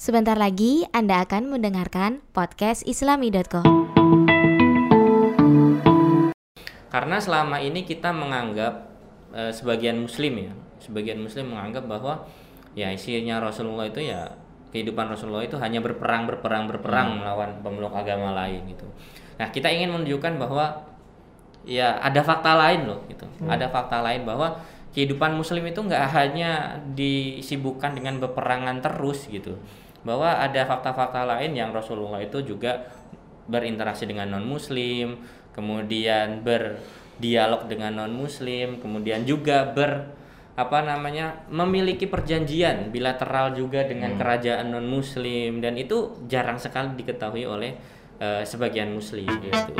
Sebentar lagi Anda akan mendengarkan podcast islami.co. Karena selama ini kita menganggap e, sebagian muslim ya, sebagian muslim menganggap bahwa ya isinya Rasulullah itu ya kehidupan Rasulullah itu hanya berperang berperang berperang hmm. melawan pemeluk agama lain gitu. Nah, kita ingin menunjukkan bahwa ya ada fakta lain loh gitu. Hmm. Ada fakta lain bahwa kehidupan muslim itu nggak hanya disibukkan dengan peperangan terus gitu. Bahwa ada fakta-fakta lain yang Rasulullah itu juga berinteraksi dengan non muslim, kemudian berdialog dengan non muslim kemudian juga ber apa namanya memiliki perjanjian bilateral juga dengan hmm. kerajaan non muslim dan itu jarang sekali diketahui oleh uh, sebagian muslim gitu.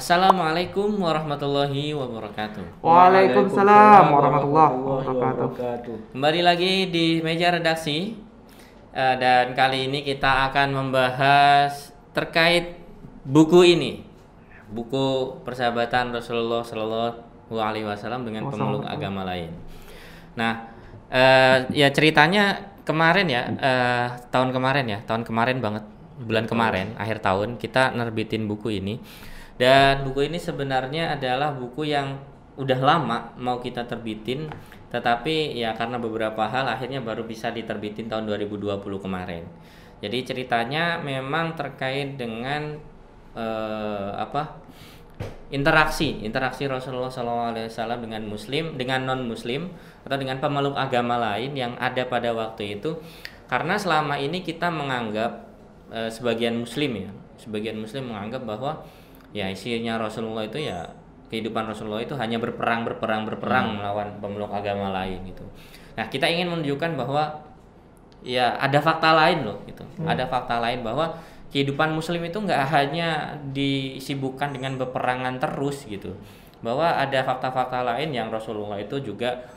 Assalamualaikum warahmatullahi wabarakatuh. Waalaikumsalam warahmatullahi wabarakatuh. Kembali lagi di meja redaksi uh, dan kali ini kita akan membahas terkait buku ini, buku persahabatan Rasulullah Shallallahu Alaihi Wasallam dengan pemeluk agama lain. Nah, uh, ya ceritanya kemarin ya, uh, tahun kemarin ya, tahun kemarin banget, bulan kemarin, akhir tahun kita nerbitin buku ini dan buku ini sebenarnya adalah buku yang udah lama mau kita terbitin, tetapi ya karena beberapa hal akhirnya baru bisa diterbitin tahun 2020 kemarin. Jadi ceritanya memang terkait dengan eh, apa? interaksi interaksi Rasulullah SAW dengan Muslim dengan non Muslim atau dengan pemeluk agama lain yang ada pada waktu itu karena selama ini kita menganggap e, sebagian Muslim ya sebagian Muslim menganggap bahwa ya isinya Rasulullah itu ya kehidupan Rasulullah itu hanya berperang berperang berperang hmm. melawan pemeluk agama lain gitu. Nah kita ingin menunjukkan bahwa ya ada fakta lain loh gitu. Hmm. Ada fakta lain bahwa kehidupan Muslim itu nggak hanya disibukkan dengan peperangan terus gitu. Bahwa ada fakta-fakta lain yang Rasulullah itu juga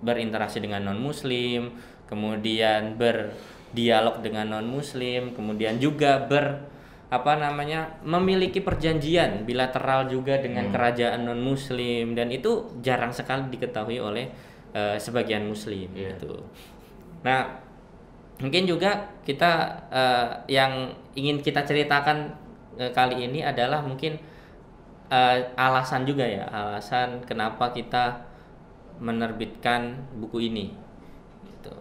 berinteraksi dengan non Muslim, kemudian berdialog dengan non Muslim, kemudian juga ber apa namanya memiliki perjanjian bilateral juga dengan hmm. kerajaan non muslim dan itu jarang sekali diketahui oleh uh, sebagian muslim yeah. gitu. Nah, mungkin juga kita uh, yang ingin kita ceritakan uh, kali ini adalah mungkin uh, alasan juga ya, alasan kenapa kita menerbitkan buku ini. Gitu.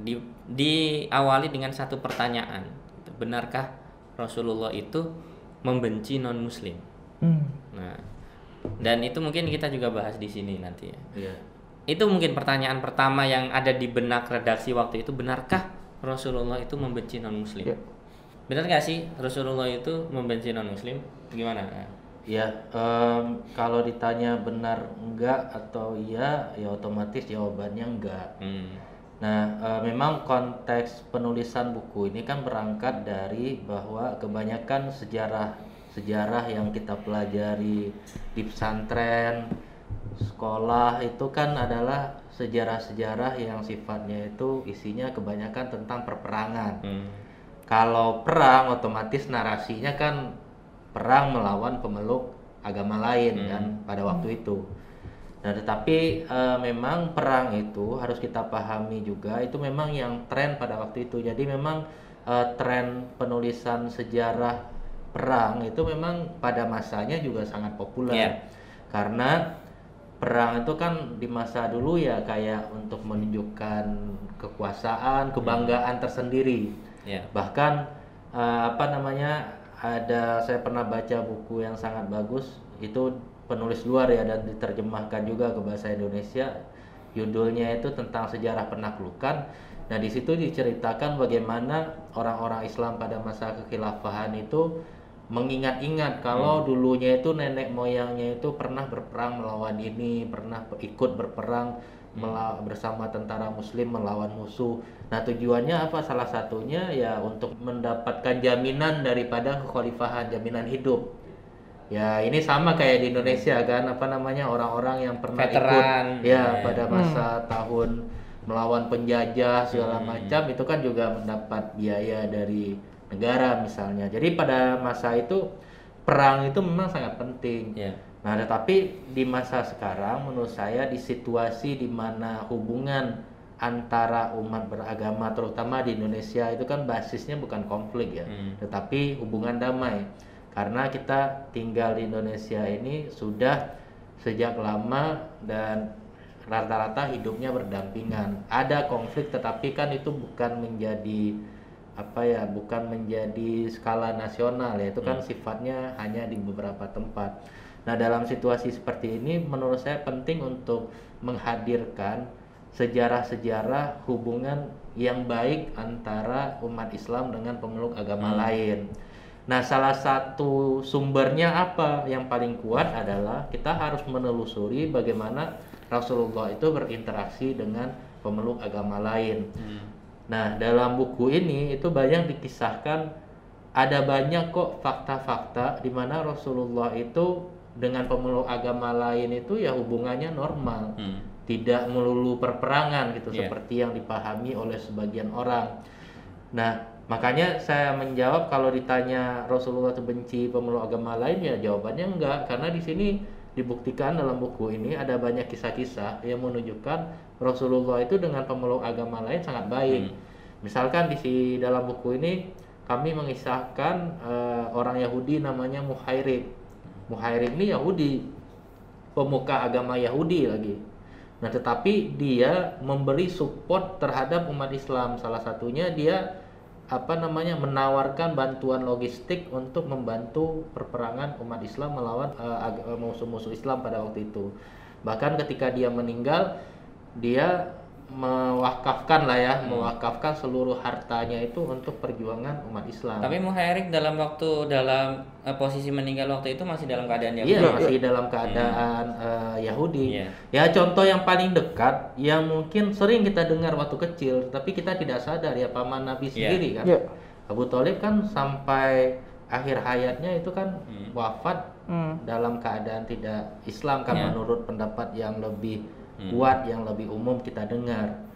Di diawali dengan satu pertanyaan. Gitu. Benarkah Rasulullah itu membenci non Muslim. Hmm. Nah, dan itu mungkin kita juga bahas di sini nanti ya. Yeah. Itu mungkin pertanyaan pertama yang ada di benak redaksi waktu itu benarkah Rasulullah itu membenci non Muslim? Yeah. Benar nggak sih Rasulullah itu membenci non Muslim? Gimana? Ya, um, kalau ditanya benar enggak atau iya, ya otomatis jawabannya enggak. Hmm Nah, e, memang konteks penulisan buku ini kan berangkat dari bahwa kebanyakan sejarah sejarah yang kita pelajari di pesantren, sekolah itu kan adalah sejarah-sejarah yang sifatnya itu isinya kebanyakan tentang perperangan. Hmm. Kalau perang otomatis narasinya kan perang melawan pemeluk agama lain hmm. kan pada waktu itu. Nah, tetapi e, memang perang itu harus kita pahami juga itu memang yang tren pada waktu itu. Jadi memang e, tren penulisan sejarah perang itu memang pada masanya juga sangat populer. Yeah. Karena perang itu kan di masa dulu ya kayak untuk menunjukkan kekuasaan, kebanggaan hmm. tersendiri. Yeah. Bahkan e, apa namanya? ada saya pernah baca buku yang sangat bagus itu penulis luar ya dan diterjemahkan juga ke bahasa Indonesia. Judulnya itu tentang sejarah penaklukan. Nah, di situ diceritakan bagaimana orang-orang Islam pada masa kekhilafahan itu mengingat-ingat kalau hmm. dulunya itu nenek moyangnya itu pernah berperang melawan ini, pernah ikut berperang hmm. bersama tentara muslim melawan musuh. Nah, tujuannya apa? Salah satunya ya untuk mendapatkan jaminan daripada kekhalifahan, jaminan hidup ya ini sama kayak di Indonesia kan apa namanya orang-orang yang pernah Veteran. ikut ya pada hmm. masa hmm. tahun melawan penjajah segala hmm. macam itu kan juga mendapat biaya dari negara misalnya jadi pada masa itu perang itu memang sangat penting yeah. Nah, tetapi di masa sekarang menurut saya di situasi di mana hubungan antara umat beragama terutama di Indonesia itu kan basisnya bukan konflik ya, hmm. tetapi hubungan damai. Karena kita tinggal di Indonesia ini sudah sejak lama dan rata-rata hidupnya berdampingan. Ada konflik tetapi kan itu bukan menjadi apa ya, bukan menjadi skala nasional ya. Itu kan hmm. sifatnya hanya di beberapa tempat. Nah, dalam situasi seperti ini menurut saya penting untuk menghadirkan sejarah-sejarah hubungan yang baik antara umat Islam dengan pemeluk agama hmm. lain. Nah, salah satu sumbernya apa yang paling kuat adalah kita harus menelusuri bagaimana Rasulullah itu berinteraksi dengan pemeluk agama lain. Hmm. Nah, dalam buku ini itu banyak dikisahkan ada banyak kok fakta-fakta di mana Rasulullah itu dengan pemeluk agama lain itu ya hubungannya normal hmm. tidak melulu perperangan gitu yeah. seperti yang dipahami oleh sebagian orang nah makanya saya menjawab kalau ditanya Rasulullah itu benci pemeluk agama lain ya jawabannya enggak karena di sini dibuktikan dalam buku ini ada banyak kisah-kisah yang menunjukkan Rasulullah itu dengan pemeluk agama lain sangat baik hmm. misalkan di dalam buku ini kami mengisahkan uh, orang Yahudi namanya Muhairib Muhairib ini Yahudi, pemuka agama Yahudi lagi. Nah, tetapi dia memberi support terhadap umat Islam. Salah satunya dia apa namanya menawarkan bantuan logistik untuk membantu perperangan umat Islam melawan uh, musuh-musuh Islam pada waktu itu. Bahkan ketika dia meninggal, dia mewakafkan lah ya, hmm. mewakafkan seluruh hartanya itu untuk perjuangan umat Islam. Tapi Muhairik dalam waktu dalam uh, posisi meninggal waktu itu masih dalam keadaan Yahudi. Iya, masih dalam keadaan hmm. uh, Yahudi. Yeah. Ya contoh yang paling dekat yang mungkin sering kita dengar waktu kecil, tapi kita tidak sadar ya paman Nabi yeah. sendiri kan. Yeah. Abu Thalib kan sampai akhir hayatnya itu kan hmm. wafat hmm. dalam keadaan tidak Islam kan yeah. menurut pendapat yang lebih hmm. kuat yang lebih umum kita dengar.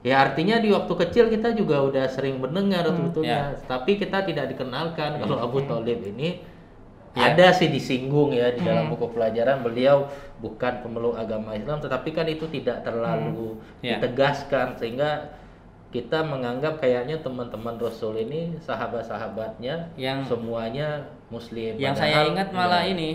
Ya artinya di waktu kecil kita juga udah sering mendengar hmm. sebetulnya, yeah. tapi kita tidak dikenalkan hmm. kalau Abu Thalib ini yeah. ada sih disinggung ya di dalam hmm. buku pelajaran beliau bukan pemeluk agama Islam, tetapi kan itu tidak terlalu hmm. yeah. ditegaskan sehingga kita menganggap kayaknya teman-teman Rasul ini sahabat-sahabatnya yang semuanya Muslim. Yang saya ingat malah ya. ini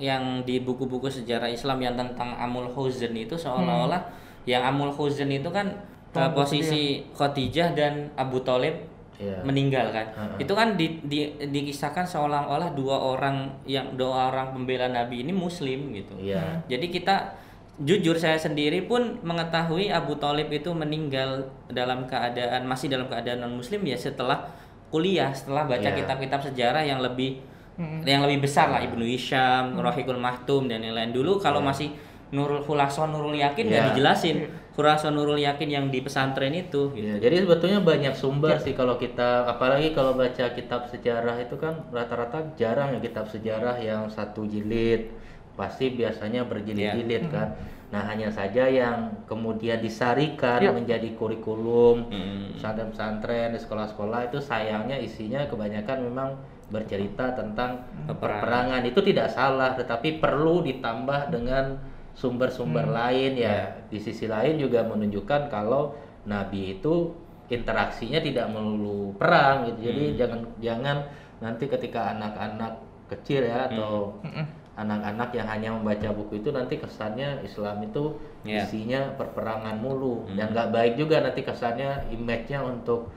yang di buku-buku sejarah Islam yang tentang Amul Huzn itu seolah-olah hmm. yang Amul Huzn itu kan oh, posisi Khadijah dan Abu Talib yeah. meninggal kan. Uh -huh. Itu kan di, di, dikisahkan seolah-olah dua orang yang dua orang pembela Nabi ini Muslim gitu. Yeah. Jadi kita jujur saya sendiri pun mengetahui Abu Talib itu meninggal dalam keadaan masih dalam keadaan non muslim ya setelah kuliah setelah baca kitab kitab-kitab sejarah yang lebih hmm. yang lebih besar lah Ibnu Hisham, hmm. Rohikul Mahtum dan yang lain dulu kalau yeah. masih Nurul Khulason Nurul Yakin yeah. dijelasin Khulason Nurul Yakin yang di pesantren itu gitu. Yeah, jadi sebetulnya banyak sumber yeah. sih kalau kita apalagi kalau baca kitab sejarah itu kan rata-rata jarang ya kitab sejarah yang satu jilid pasti biasanya berjilid-jilid yeah. kan. Nah hanya saja yang kemudian disarikan yeah. menjadi kurikulum hmm. pesantren di sekolah-sekolah itu sayangnya isinya kebanyakan memang bercerita tentang peperangan. peperangan itu tidak salah, tetapi perlu ditambah dengan sumber-sumber hmm. lain ya. Yeah. Di sisi lain juga menunjukkan kalau Nabi itu interaksinya tidak melulu perang gitu. Jadi hmm. jangan jangan nanti ketika anak-anak kecil ya atau hmm anak-anak yang hanya membaca buku itu nanti kesannya Islam itu yeah. isinya perperangan mulu mm. dan nggak baik juga nanti kesannya image-nya untuk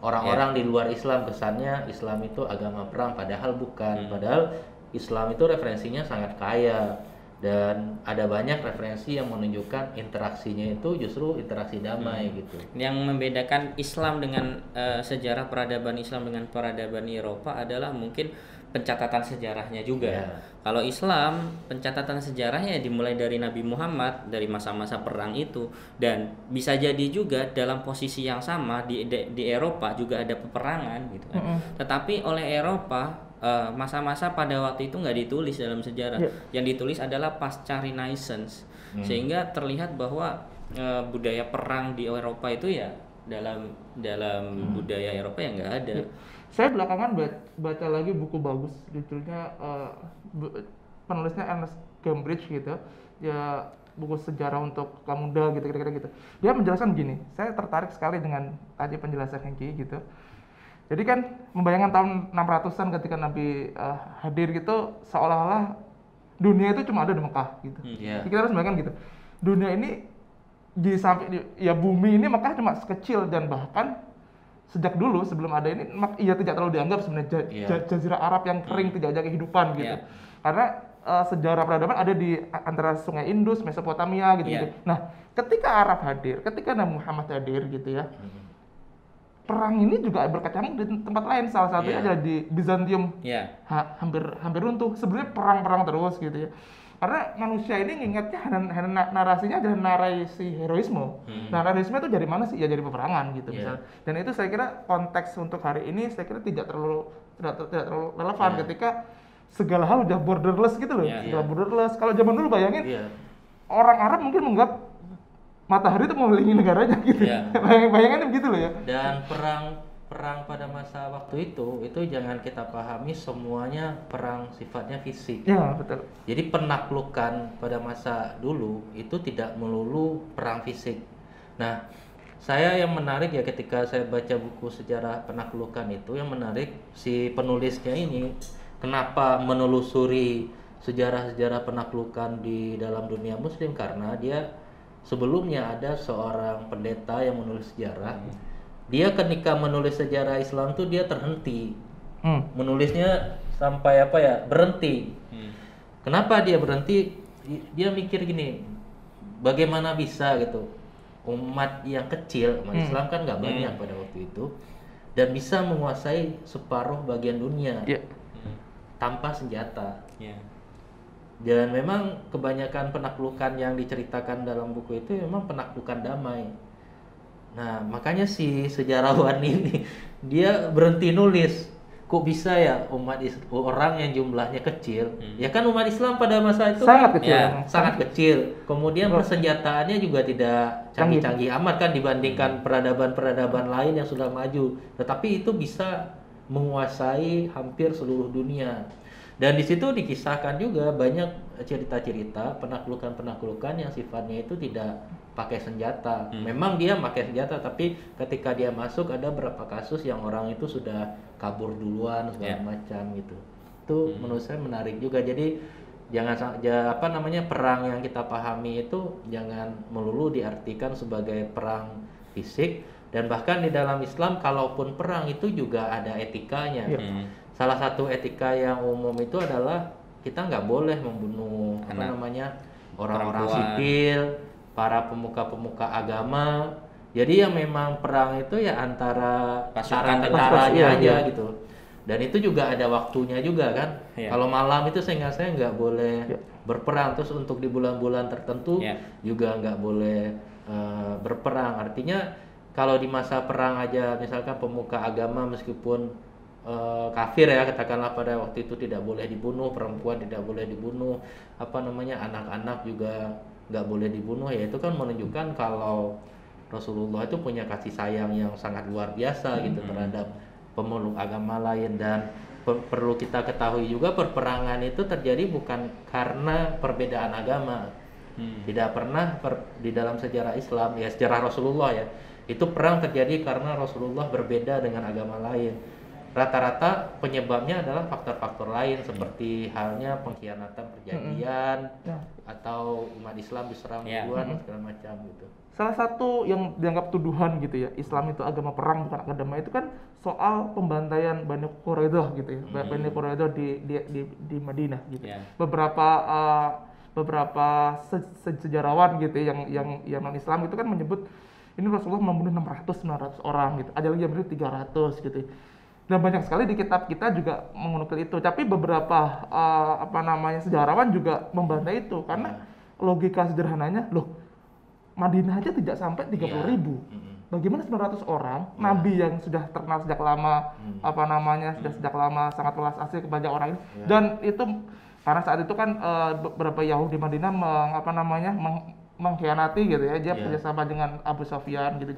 orang-orang yeah. di luar Islam kesannya Islam itu agama perang padahal bukan mm. padahal Islam itu referensinya sangat kaya dan ada banyak referensi yang menunjukkan interaksinya itu justru interaksi damai hmm. gitu. Yang membedakan Islam dengan uh, sejarah peradaban Islam dengan peradaban Eropa adalah mungkin pencatatan sejarahnya juga. Yeah. Kalau Islam pencatatan sejarahnya dimulai dari Nabi Muhammad dari masa-masa perang itu dan bisa jadi juga dalam posisi yang sama di di, di Eropa juga ada peperangan gitu kan. Mm -hmm. Tetapi oleh Eropa eh, masa-masa uh, pada waktu itu nggak ditulis dalam sejarah. Yeah. Yang ditulis adalah pasca Renaissance. Mm. Sehingga terlihat bahwa uh, budaya perang di Eropa itu ya dalam dalam mm. budaya Eropa yang nggak ada. Yeah saya belakangan baca lagi buku bagus judulnya uh, penulisnya Ernest Cambridge gitu ya buku sejarah untuk kaum muda gitu kira-kira gitu dia menjelaskan begini saya tertarik sekali dengan tadi penjelasan Hengki gitu jadi kan membayangkan tahun 600-an ketika Nabi uh, hadir gitu seolah-olah dunia itu cuma ada di Mekah gitu. Hmm, yeah. Kita harus bayangkan gitu. Dunia ini di samping ya bumi ini Mekah cuma sekecil dan bahkan sejak dulu sebelum ada ini ia tidak terlalu dianggap sebenarnya yeah. jazirah Arab yang kering hmm. tidak ada kehidupan gitu. Yeah. Karena uh, sejarah peradaban ada di antara Sungai Indus, Mesopotamia gitu gitu. Yeah. Nah, ketika Arab hadir, ketika Nabi Muhammad hadir gitu ya. Hmm perang ini juga berkecamuk di tempat lain salah satunya yeah. adalah di Bizantium yeah. ha, hampir hampir runtuh sebenarnya perang-perang terus gitu ya karena manusia ini ngingetnya narasinya adalah narasi heroisme hmm. nah heroisme itu dari mana sih ya dari peperangan gitu yeah. misal dan itu saya kira konteks untuk hari ini saya kira tidak terlalu tidak, tidak terlalu relevan yeah. ketika segala hal udah borderless gitu loh yeah, segala yeah. borderless kalau zaman dulu bayangin yeah. orang Arab mungkin menganggap matahari itu mengelilingi negaranya gitu. Ya. Bayangannya begitu loh ya. Dan perang perang pada masa waktu itu itu jangan kita pahami semuanya perang sifatnya fisik. Ya, betul. Jadi penaklukan pada masa dulu itu tidak melulu perang fisik. Nah, saya yang menarik ya ketika saya baca buku sejarah penaklukan itu yang menarik si penulisnya ini kenapa menelusuri sejarah-sejarah penaklukan di dalam dunia muslim karena dia sebelumnya ada seorang pendeta yang menulis sejarah hmm. Dia ketika menulis sejarah Islam tuh dia terhenti hmm. menulisnya sampai apa ya berhenti hmm. kenapa dia berhenti dia mikir gini bagaimana bisa gitu umat yang kecil umat hmm. Islam kan nggak banyak hmm. pada waktu itu dan bisa menguasai separuh bagian dunia yeah. tanpa senjata yeah dan memang kebanyakan penaklukan yang diceritakan dalam buku itu memang penaklukan damai nah makanya si sejarawan ini dia berhenti nulis. Kok bisa ya umat Islam, orang yang jumlahnya kecil? Hmm. ya kan umat Islam pada masa itu sangat kan, kecil. ya, sangat kecil. Kemudian oh. persenjataannya juga tidak canggih-canggih amat kan dibandingkan peradaban-peradaban lain yang sudah maju. Tetapi itu bisa menguasai hampir seluruh dunia dan di situ dikisahkan juga banyak cerita-cerita penaklukan-penaklukan yang sifatnya itu tidak pakai senjata. Hmm. Memang dia pakai senjata, tapi ketika dia masuk ada beberapa kasus yang orang itu sudah kabur duluan segala yeah. macam gitu. Itu hmm. menurut saya menarik juga. Jadi jangan ya, apa namanya perang yang kita pahami itu jangan melulu diartikan sebagai perang fisik dan bahkan di dalam Islam kalaupun perang itu juga ada etikanya. Yeah. Hmm salah satu etika yang umum itu adalah kita nggak boleh membunuh Anak. apa namanya orang-orang sipil, para pemuka-pemuka agama. Jadi yang memang perang itu ya antara pasukan tentara aja ya. gitu. Dan itu juga ada waktunya juga kan. Ya. Kalau malam itu saya nggak saya nggak boleh ya. berperang. Terus untuk di bulan-bulan tertentu ya. juga nggak boleh uh, berperang. Artinya kalau di masa perang aja misalkan pemuka agama meskipun uh, kafir ya katakanlah pada waktu itu tidak boleh dibunuh perempuan tidak boleh dibunuh apa namanya anak-anak juga nggak boleh dibunuh ya itu kan menunjukkan kalau Rasulullah itu punya kasih sayang yang sangat luar biasa gitu hmm. terhadap pemeluk agama lain dan per perlu kita ketahui juga perperangan itu terjadi bukan karena perbedaan agama hmm. tidak pernah per, di dalam sejarah Islam ya sejarah Rasulullah ya itu perang terjadi karena Rasulullah berbeda dengan agama lain rata-rata penyebabnya adalah faktor-faktor lain seperti halnya pengkhianatan perjanjian mm -hmm. atau umat Islam diserang yeah. duluan mm -hmm. segala macam gitu. Salah satu yang dianggap tuduhan gitu ya, Islam itu agama perang bukan agama itu kan soal pembantaian Bani Quraidah gitu ya. Mm -hmm. Bani Quraidah di, di di di Madinah gitu. Yeah. Beberapa uh, beberapa se sejarawan gitu ya, yang yang yang non Islam itu kan menyebut ini Rasulullah membunuh 600 900 orang gitu. Ada lagi yang menyebut 300 gitu. Ya dan banyak sekali di kitab kita juga mengunukil itu tapi beberapa uh, apa namanya sejarawan juga membantah itu karena hmm. logika sederhananya loh Madinah aja tidak sampai tiga puluh iya. ribu hmm. bagaimana 900 orang yeah. nabi yang sudah terkenal sejak lama hmm. apa namanya sudah hmm. sejak lama sangat welas asli kepada orang ini yeah. dan itu karena saat itu kan uh, beberapa Yahudi Madinah meng, apa namanya meng, mengkhianati gitu ya dia yeah. kerjasama dengan Abu Sofyan gitu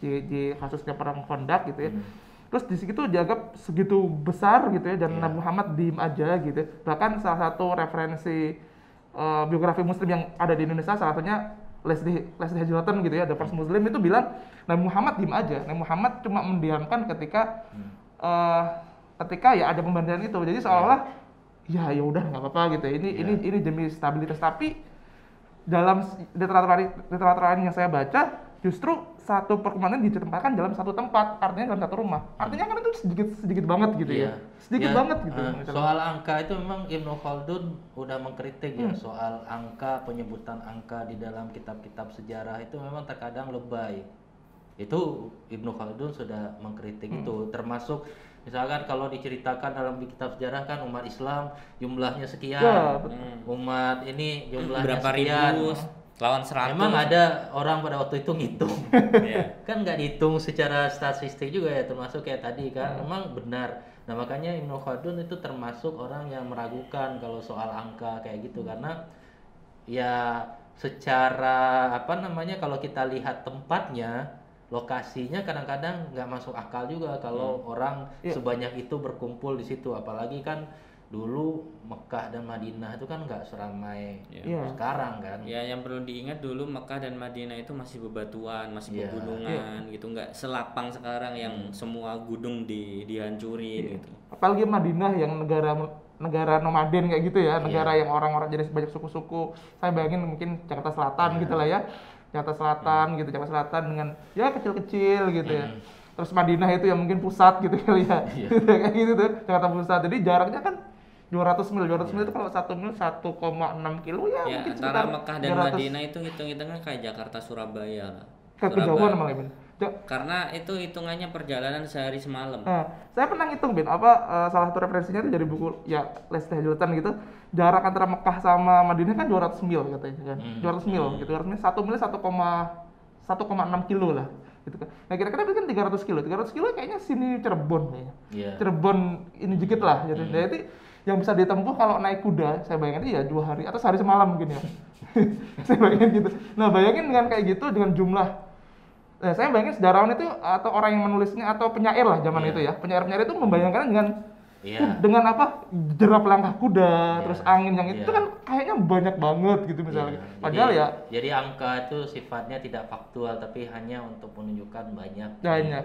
di, di kasusnya perang Kondak gitu ya hmm terus di situ dianggap segitu besar gitu ya dan Iya. Nabi Muhammad diem aja gitu bahkan salah satu referensi eh, biografi muslim yang ada di Indonesia salah satunya Leslie Leslie Hamilton gitu ya The First Muslim itu bilang Nabi Muhammad diem aja Nabi Muhammad cuma mendiamkan ketika Hmm. eh, ketika ya ada pembandingan itu jadi seolah-olah ya ya udah nggak apa-apa gitu ya. ini Iya. ini ini demi stabilitas tapi dalam literatur literatur lain yang saya baca justru satu perkemanan ditempatkan dalam satu tempat artinya dalam satu rumah artinya kan itu sedikit sedikit banget gitu Iya. ya sedikit Ya, banget gitu misalnya. soal angka itu memang Ibnu Khaldun udah mengkritik ya Hmm. soal angka penyebutan angka di dalam kitab-kitab sejarah itu memang terkadang lebay. Itu Ibnu Khaldun sudah mengkritik Hmm. itu termasuk misalkan kalau diceritakan dalam kitab sejarah kan umat Islam jumlahnya sekian. Ya, betul. Umat ini jumlahnya berapa sekian. ribu lawan seratus Memang ada orang pada waktu itu ngitung. Iya. kan nggak dihitung secara statistik juga ya termasuk kayak tadi kan Hmm. memang benar nah makanya Ibnu Khaldun itu termasuk orang yang meragukan kalau soal angka kayak gitu karena ya secara apa namanya kalau kita lihat tempatnya lokasinya kadang-kadang nggak masuk akal juga kalau orang Iya. sebanyak itu berkumpul di situ apalagi kan dulu Mekah dan Madinah itu kan nggak seramai Iya. sekarang kan. Ya yang perlu diingat dulu Mekah dan Madinah itu masih bebatuan, masih Iya. pegunungan gitu, nggak selapang sekarang yang semua gunung di dihancurin gitu. apalagi Madinah yang negara negara nomaden kayak gitu ya negara Iya. yang orang-orang jadi banyak suku-suku. Saya bayangin mungkin Jakarta Selatan gitu lah ya. Jakarta Selatan gitu Jakarta Selatan dengan ya kecil-kecil gitu ya. Terus Madinah itu yang mungkin pusat gitu kali ya. Iya. Gitu, kayak gitu tuh Jakarta Pusat. Jadi jaraknya kan 200 mil 200 mil itu kalau satu mil 1,6 kilo ya, Ya mungkin antara Mekah dan 200. Madinah itu hitung-hitungan kayak Jakarta Surabaya lah. kejauhan malah Bin. Karena itu hitungannya perjalanan sehari semalam. Nah, saya pernah ngitung Bin, apa eh, salah satu referensinya itu dari buku ya Leslie Hamilton gitu. Jarak antara Mekah sama Madinah kan 200 mil katanya kan. 200 mil gitu. 200 mil 1 mil 1,1,6 kilo lah gitu kan. Nah, kira-kira kan 300 kilo. 300 kilo kayaknya sini Cirebon kayaknya. Iya. Cirebon ini dikit lah gitu. Jadi yang bisa ditempuh kalau naik kuda, saya bayangin iya dua hari atau sehari semalam mungkin ya. saya bayangin gitu. Nah, bayangin dengan kayak gitu dengan jumlah Nah, saya bayangin sejarawan itu atau orang yang menulisnya atau penyair lah zaman Iya. itu ya. Penyair-penyair itu membayangkan dengan uh, dengan apa? Jerap langkah kuda, Iya. terus angin yang itu Iya. kan kayaknya banyak banget gitu misalnya. Iya, Padahal jadi, ya jadi angka itu sifatnya tidak faktual tapi hanya untuk menunjukkan banyak banyak.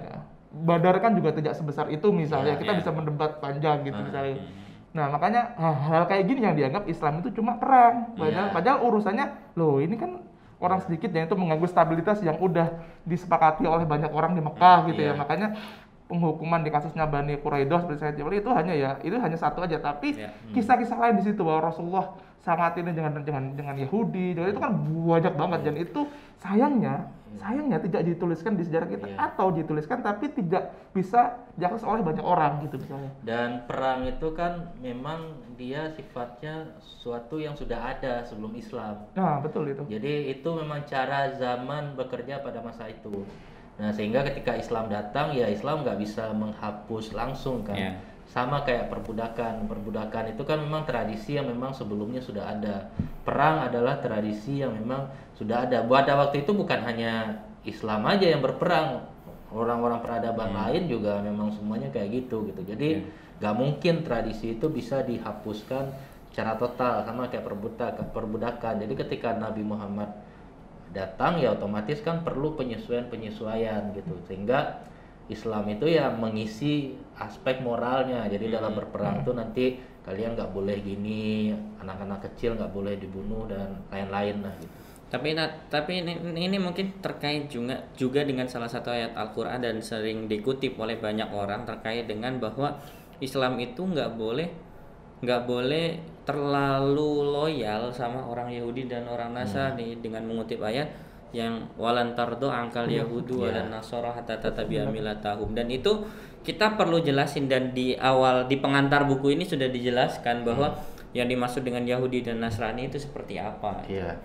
Badar kan juga tidak sebesar itu misalnya. Iya, Kita iya. bisa mendebat panjang gitu Ah, misalnya. Nah, makanya hal-hal kayak gini yang dianggap Islam itu cuma perang. Iya. Padahal, padahal urusannya loh ini kan orang sedikit yang itu mengganggu stabilitas yang udah disepakati oleh banyak orang di Mekah gitu ya. Iya. Makanya penghukuman di kasusnya Bani Quraidah seperti saya itu hanya ya itu hanya satu aja tapi Iya. kisah-kisah lain di situ bahwa Rasulullah sangat ini dengan dengan dengan Yahudi dengan itu kan banyak banget dan itu sayangnya sayangnya tidak dituliskan di sejarah kita Iya. atau dituliskan tapi tidak bisa diakses oleh banyak orang gitu misalnya. Dan perang itu kan memang dia sifatnya suatu yang sudah ada sebelum Islam. Nah betul itu. Jadi itu memang cara zaman bekerja pada masa itu. Nah sehingga ketika Islam datang ya Islam nggak bisa menghapus langsung kan. Iya. Sama kayak perbudakan. Perbudakan itu kan memang tradisi yang memang sebelumnya sudah ada. Perang adalah tradisi yang memang sudah ada. Pada waktu itu bukan hanya Islam aja yang berperang. Orang-orang peradaban lain juga memang semuanya kayak gitu gitu. Jadi nggak mungkin tradisi itu bisa dihapuskan secara total. Sama kayak perbudakan perbudakan. Jadi ketika Nabi Muhammad datang ya otomatis kan perlu penyesuaian-penyesuaian gitu. Sehingga Islam itu ya mengisi aspek moralnya. Jadi dalam berperang tuh nanti kalian nggak boleh gini anak-anak kecil nggak boleh dibunuh dan lain-lain lah gitu. Tapi na- tapi ini, ini mungkin terkait juga juga dengan salah satu ayat Al-Qur'an dan sering dikutip oleh banyak orang terkait dengan bahwa Islam itu nggak boleh nggak boleh terlalu loyal sama orang Yahudi dan orang Nasrani dengan mengutip ayat yang walan tardo angkal Yahudu Iya. dan Nasara hatta tatabi'a millatahum. Dan itu kita perlu jelasin dan di awal di pengantar buku ini sudah dijelaskan bahwa yang dimaksud dengan Yahudi dan Nasrani itu seperti apa Iya.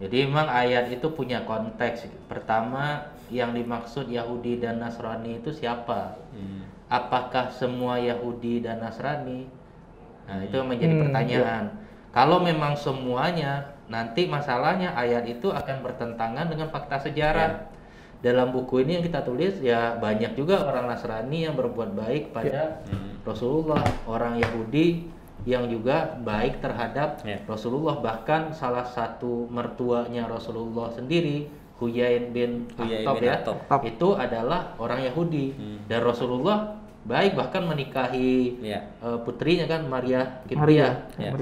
Jadi memang ayat itu punya konteks. Pertama, yang dimaksud Yahudi dan Nasrani itu siapa? Apakah semua Yahudi dan Nasrani? Nah, itu yang menjadi Hmm, pertanyaan. Kalau memang semuanya, nanti masalahnya ayat itu akan bertentangan dengan fakta sejarah. Dalam buku ini yang kita tulis ya banyak juga orang Nasrani yang berbuat baik pada ya. Rasulullah, orang Yahudi yang juga baik terhadap ya. Rasulullah bahkan salah satu mertuanya Rasulullah sendiri Huyain bin Akhtab ya itu adalah orang Yahudi hmm. dan Rasulullah baik bahkan menikahi ya. uh, putrinya kan Maria Kipria ya.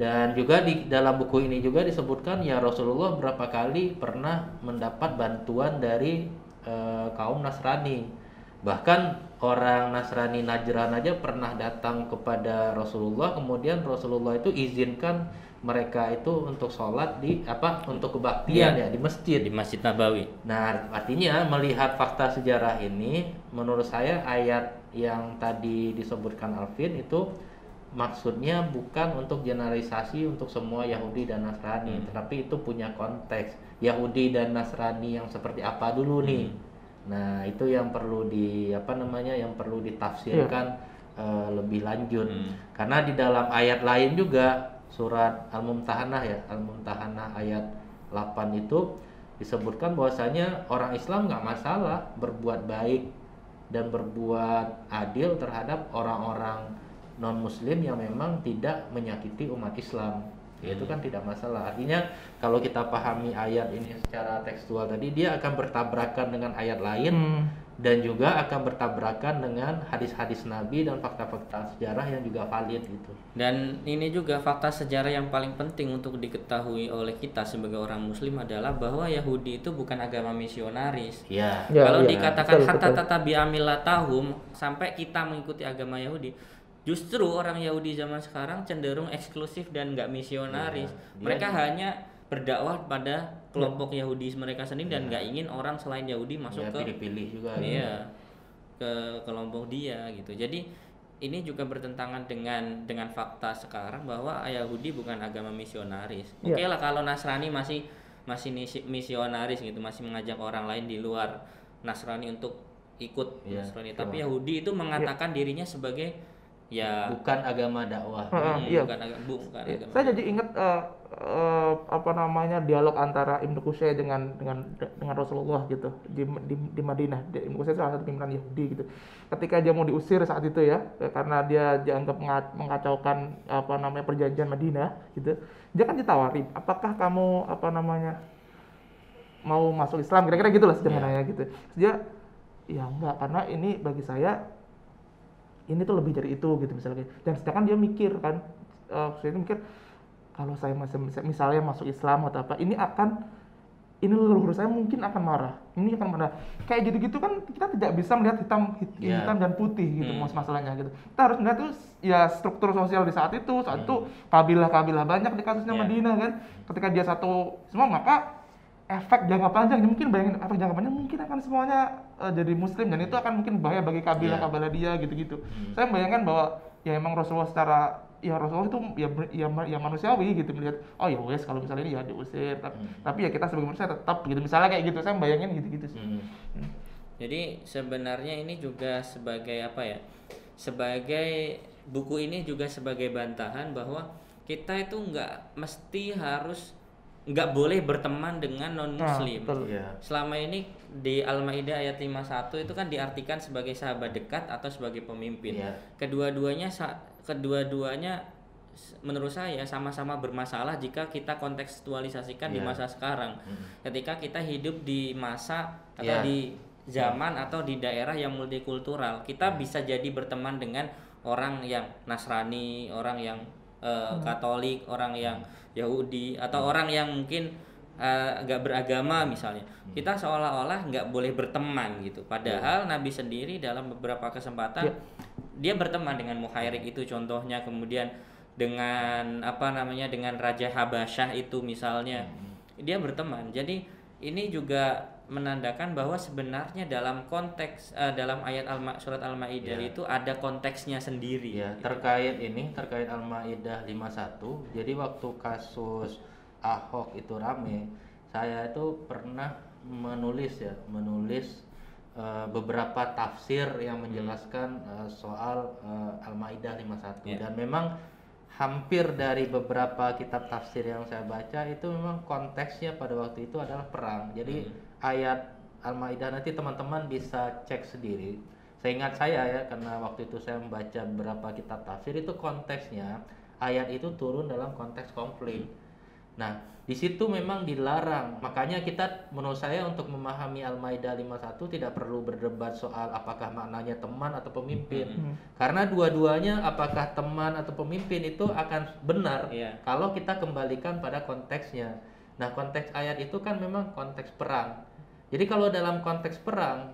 dan juga di dalam buku ini juga disebutkan ya Rasulullah berapa kali pernah mendapat bantuan dari uh, kaum Nasrani bahkan orang Nasrani Najran aja pernah datang kepada Rasulullah kemudian Rasulullah itu izinkan mereka itu untuk sholat di apa untuk kebaktian ya, ya di masjid di masjid Nabawi. Nah artinya melihat fakta sejarah ini, menurut saya ayat yang tadi disebutkan Alvin itu maksudnya bukan untuk generalisasi untuk semua Yahudi dan Nasrani, hmm. tetapi itu punya konteks Yahudi dan Nasrani yang seperti apa dulu nih. Hmm. Nah itu yang perlu di apa namanya yang perlu ditafsirkan ya. uh, lebih lanjut, hmm. karena di dalam ayat lain juga surat Al-Mumtahanah ya, Al-Mumtahanah ayat 8 itu disebutkan bahwasanya orang Islam nggak masalah berbuat baik dan berbuat adil terhadap orang-orang non muslim yang memang tidak menyakiti umat Islam. Itu kan tidak masalah. Artinya kalau kita pahami ayat ini secara tekstual tadi dia akan bertabrakan dengan ayat lain. Hmm dan juga akan bertabrakan dengan hadis-hadis Nabi dan fakta-fakta sejarah yang juga valid gitu. Dan ini juga fakta sejarah yang paling penting untuk diketahui oleh kita sebagai orang Muslim adalah bahwa Yahudi itu bukan agama misionaris. Ya. ya Kalau ya, dikatakan hatta tata tahum sampai kita mengikuti agama Yahudi, justru orang Yahudi zaman sekarang cenderung eksklusif dan nggak misionaris. Ya, Mereka hanya berdakwah pada kelompok ya. Yahudi mereka sendiri dan iya. nggak ingin orang selain Yahudi masuk ya, ke pilih-pilih juga iya ke kelompok dia gitu jadi ini juga bertentangan dengan dengan fakta sekarang bahwa Yahudi bukan agama misionaris ya. oke okay lah kalau Nasrani masih masih misionaris gitu masih mengajak orang lain di luar Nasrani untuk ikut ya, Nasrani tapi Yahudi itu mengatakan ya. dirinya sebagai ya. Bukan agama dakwah. Hmm, iya. bukan, agama, bukan agama. Saya jadi ingat uh, uh, apa namanya dialog antara Ibnu Qusay dengan dengan dengan Rasulullah gitu di di, di Madinah. Ibnu Qusay salah satu pimpinan Yahudi gitu. Ketika dia mau diusir saat itu ya karena dia dianggap mengacaukan apa namanya perjanjian Madinah gitu dia kan ditawari apakah kamu apa namanya mau masuk Islam? Kira-kira gitulah sederhananya yeah. gitu. Dia ya enggak karena ini bagi saya ini tuh lebih dari itu gitu misalnya dan sedangkan dia mikir kan uh, saya mikir kalau saya masih misalnya masuk Islam atau apa ini akan ini leluhur saya mungkin akan marah ini akan marah kayak gitu-gitu kan kita tidak bisa melihat hitam iya. hitam yeah. dan putih gitu hmm. masalahnya gitu kita harus melihat tuh ya struktur sosial di saat itu saat hmm. itu kabilah-kabilah banyak di kasusnya yeah. Madinah kan ketika dia satu semua maka efek jangka panjang mungkin bayangin efek jangka panjang mungkin akan semuanya uh, jadi muslim dan itu akan mungkin bahaya bagi kabilah-kabilah dia gitu-gitu. Hmm. Saya membayangkan bahwa ya emang Rasulullah secara ya Rasulullah itu ya ya, ya manusiawi gitu melihat oh ya wes kalau misalnya ini ya diusir tapi, hmm. tapi ya kita sebagai manusia tetap gitu misalnya kayak gitu saya bayangin gitu-gitu sih. Hmm. Hmm. Jadi sebenarnya ini juga sebagai apa ya? Sebagai buku ini juga sebagai bantahan bahwa kita itu nggak mesti harus nggak boleh berteman dengan non muslim. Nah, ya. Selama ini di Al-Maidah ayat 51 itu kan diartikan sebagai sahabat dekat atau sebagai pemimpin. Ya. Kedua-duanya kedua-duanya menurut saya sama-sama bermasalah jika kita kontekstualisasikan ya. di masa sekarang. Hmm. Ketika kita hidup di masa atau ya. di zaman ya. atau di daerah yang multikultural, kita ya. bisa jadi berteman dengan orang yang Nasrani, orang yang uh, Katolik, orang yang Yahudi atau hmm. orang yang mungkin uh, beragama misalnya hmm. kita seolah-olah nggak boleh berteman gitu padahal yeah. Nabi sendiri dalam beberapa kesempatan yeah. dia berteman dengan Muhairik itu contohnya kemudian dengan apa namanya dengan Raja Habasyah itu misalnya hmm. dia berteman jadi ini juga menandakan bahwa sebenarnya dalam konteks uh, dalam ayat al surat Al-Maidah ya. itu ada konteksnya sendiri. Ya, terkait ini terkait Al-Maidah 51. Jadi waktu kasus Ahok itu rame, saya itu pernah menulis ya, menulis uh, beberapa tafsir yang menjelaskan uh, soal uh, Al-Maidah 51 ya. dan memang hampir dari beberapa kitab tafsir yang saya baca itu memang konteksnya pada waktu itu adalah perang. Jadi hmm ayat Al-Maidah nanti teman-teman bisa cek sendiri. Saya ingat saya ya karena waktu itu saya membaca beberapa kitab tafsir itu konteksnya ayat itu turun dalam konteks konflik. Nah, di situ memang dilarang. Makanya kita menurut saya untuk memahami Al-Maidah 51 tidak perlu berdebat soal apakah maknanya teman atau pemimpin. Hmm. Karena dua-duanya apakah teman atau pemimpin itu akan benar yeah. kalau kita kembalikan pada konteksnya. Nah, konteks ayat itu kan memang konteks perang. Jadi kalau dalam konteks perang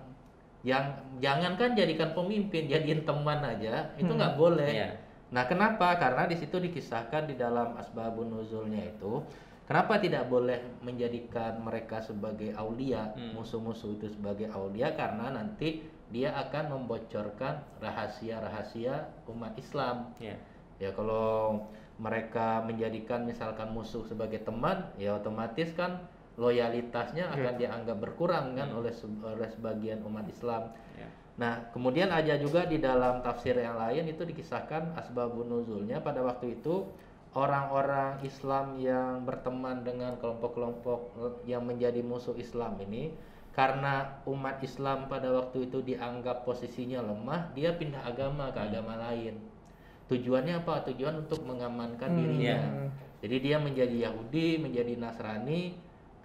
yang jangankan jadikan pemimpin, jadiin teman aja, itu nggak hmm. boleh. Yeah. Nah, kenapa? Karena di situ dikisahkan di dalam asbabun nuzulnya itu, kenapa tidak boleh menjadikan mereka sebagai aulia, hmm. musuh-musuh itu sebagai aulia karena nanti dia akan membocorkan rahasia-rahasia umat Islam. Yeah. Ya kalau mereka menjadikan misalkan musuh sebagai teman, ya otomatis kan loyalitasnya iya. akan dianggap berkurang kan hmm. oleh oleh sebagian umat Islam. Yeah. Nah, kemudian ada juga di dalam tafsir yang lain itu dikisahkan asbabun nuzulnya pada waktu itu orang-orang Islam yang berteman dengan kelompok-kelompok yang menjadi musuh Islam ini karena umat Islam pada waktu itu dianggap posisinya lemah, dia pindah agama ke hmm. agama lain. Tujuannya apa? Tujuan untuk mengamankan hmm, dirinya. Yeah. Jadi dia menjadi Yahudi, menjadi Nasrani,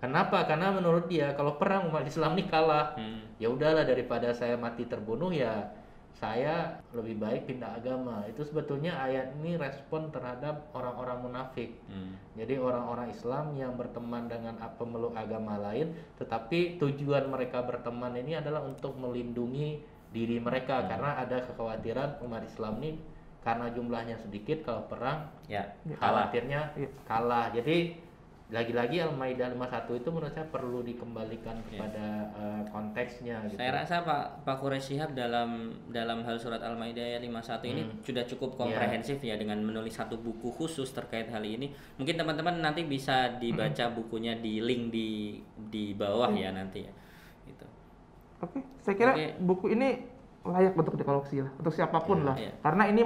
Kenapa? Karena menurut dia kalau perang umat Islam ini kalah, hmm. ya udahlah daripada saya mati terbunuh ya saya lebih baik pindah agama. Itu sebetulnya ayat ini respon terhadap orang-orang munafik. Hmm. Jadi orang-orang Islam yang berteman dengan pemeluk agama lain, tetapi tujuan mereka berteman ini adalah untuk melindungi diri mereka hmm. karena ada kekhawatiran umat Islam ini karena jumlahnya sedikit kalau perang ya khawatirnya ya. kalah. Jadi lagi-lagi Al-Maidah 51 itu menurut saya perlu dikembalikan iya. kepada yeah. uh, konteksnya gitu. Saya rasa Pak Pak Quraish Shihab dalam dalam hal surat Al-Maidah ayat 51 hmm. ini sudah cukup iya. komprehensif yeah. ya dengan menulis satu buku khusus terkait hal ini. Mungkin teman-teman nanti bisa dibaca hmm. bukunya di link di di bawah hmm. ya nanti ya. Gitu. Oke, saya kira okay. buku ini layak untuk dikoleksi lah untuk siapa pun yeah, lah. Yeah. Karena ini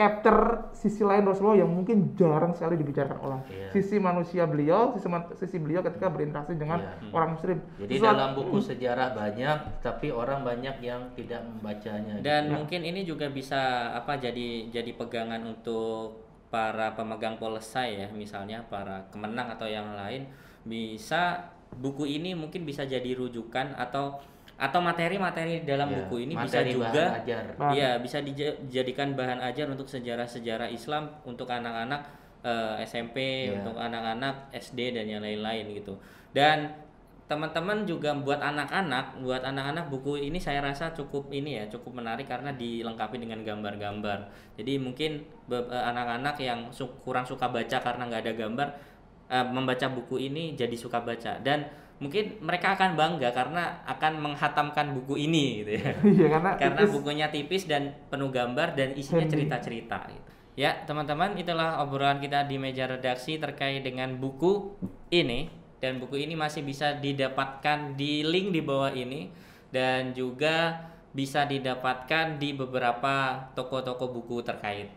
capture sisi lain Rasulullah yang mungkin jarang sekali dibicarakan orang. Yeah. Sisi manusia beliau, sisi, sisi beliau ketika berinteraksi dengan yeah. orang muslim. Jadi Sesuatu, dalam buku sejarah banyak, tapi orang banyak yang tidak membacanya. Dan gitu. mungkin ini juga bisa apa jadi jadi pegangan untuk para pemegang polisi ya, misalnya para kemenang atau yang lain bisa buku ini mungkin bisa jadi rujukan atau atau materi-materi dalam ya, buku ini bisa juga ya bisa dijadikan bahan ajar untuk sejarah-sejarah Islam untuk anak-anak uh, eh, SMP, ya. untuk anak-anak SD dan yang lain-lain gitu. Dan teman-teman juga buat anak-anak, buat anak-anak buku ini saya rasa cukup ini ya, cukup menarik karena dilengkapi dengan gambar-gambar. Jadi mungkin eh, anak-anak yang su kurang suka baca karena nggak ada gambar uh, membaca buku ini jadi suka baca dan mungkin mereka akan bangga karena akan menghatamkan buku ini gitu ya. Iya karena karena tipis. bukunya tipis dan penuh gambar dan isinya cerita-cerita gitu. Ya, teman-teman, itulah obrolan kita di meja redaksi terkait dengan buku ini dan buku ini masih bisa didapatkan di link di bawah ini dan juga bisa didapatkan di beberapa toko-toko buku terkait.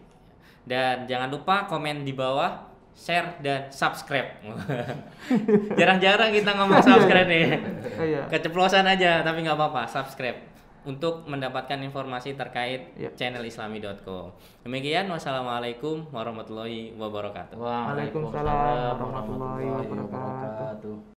Dan jangan lupa komen di bawah share dan subscribe. Jarang-jarang kita ngomong subscribe nih. Iya. Keceplosan aja tapi nggak apa-apa, subscribe untuk mendapatkan informasi terkait yep. channel islami.co. Demikian wassalamualaikum warahmatullahi wabarakatuh. Waalaikumsalam warahmatullahi wabarakatuh.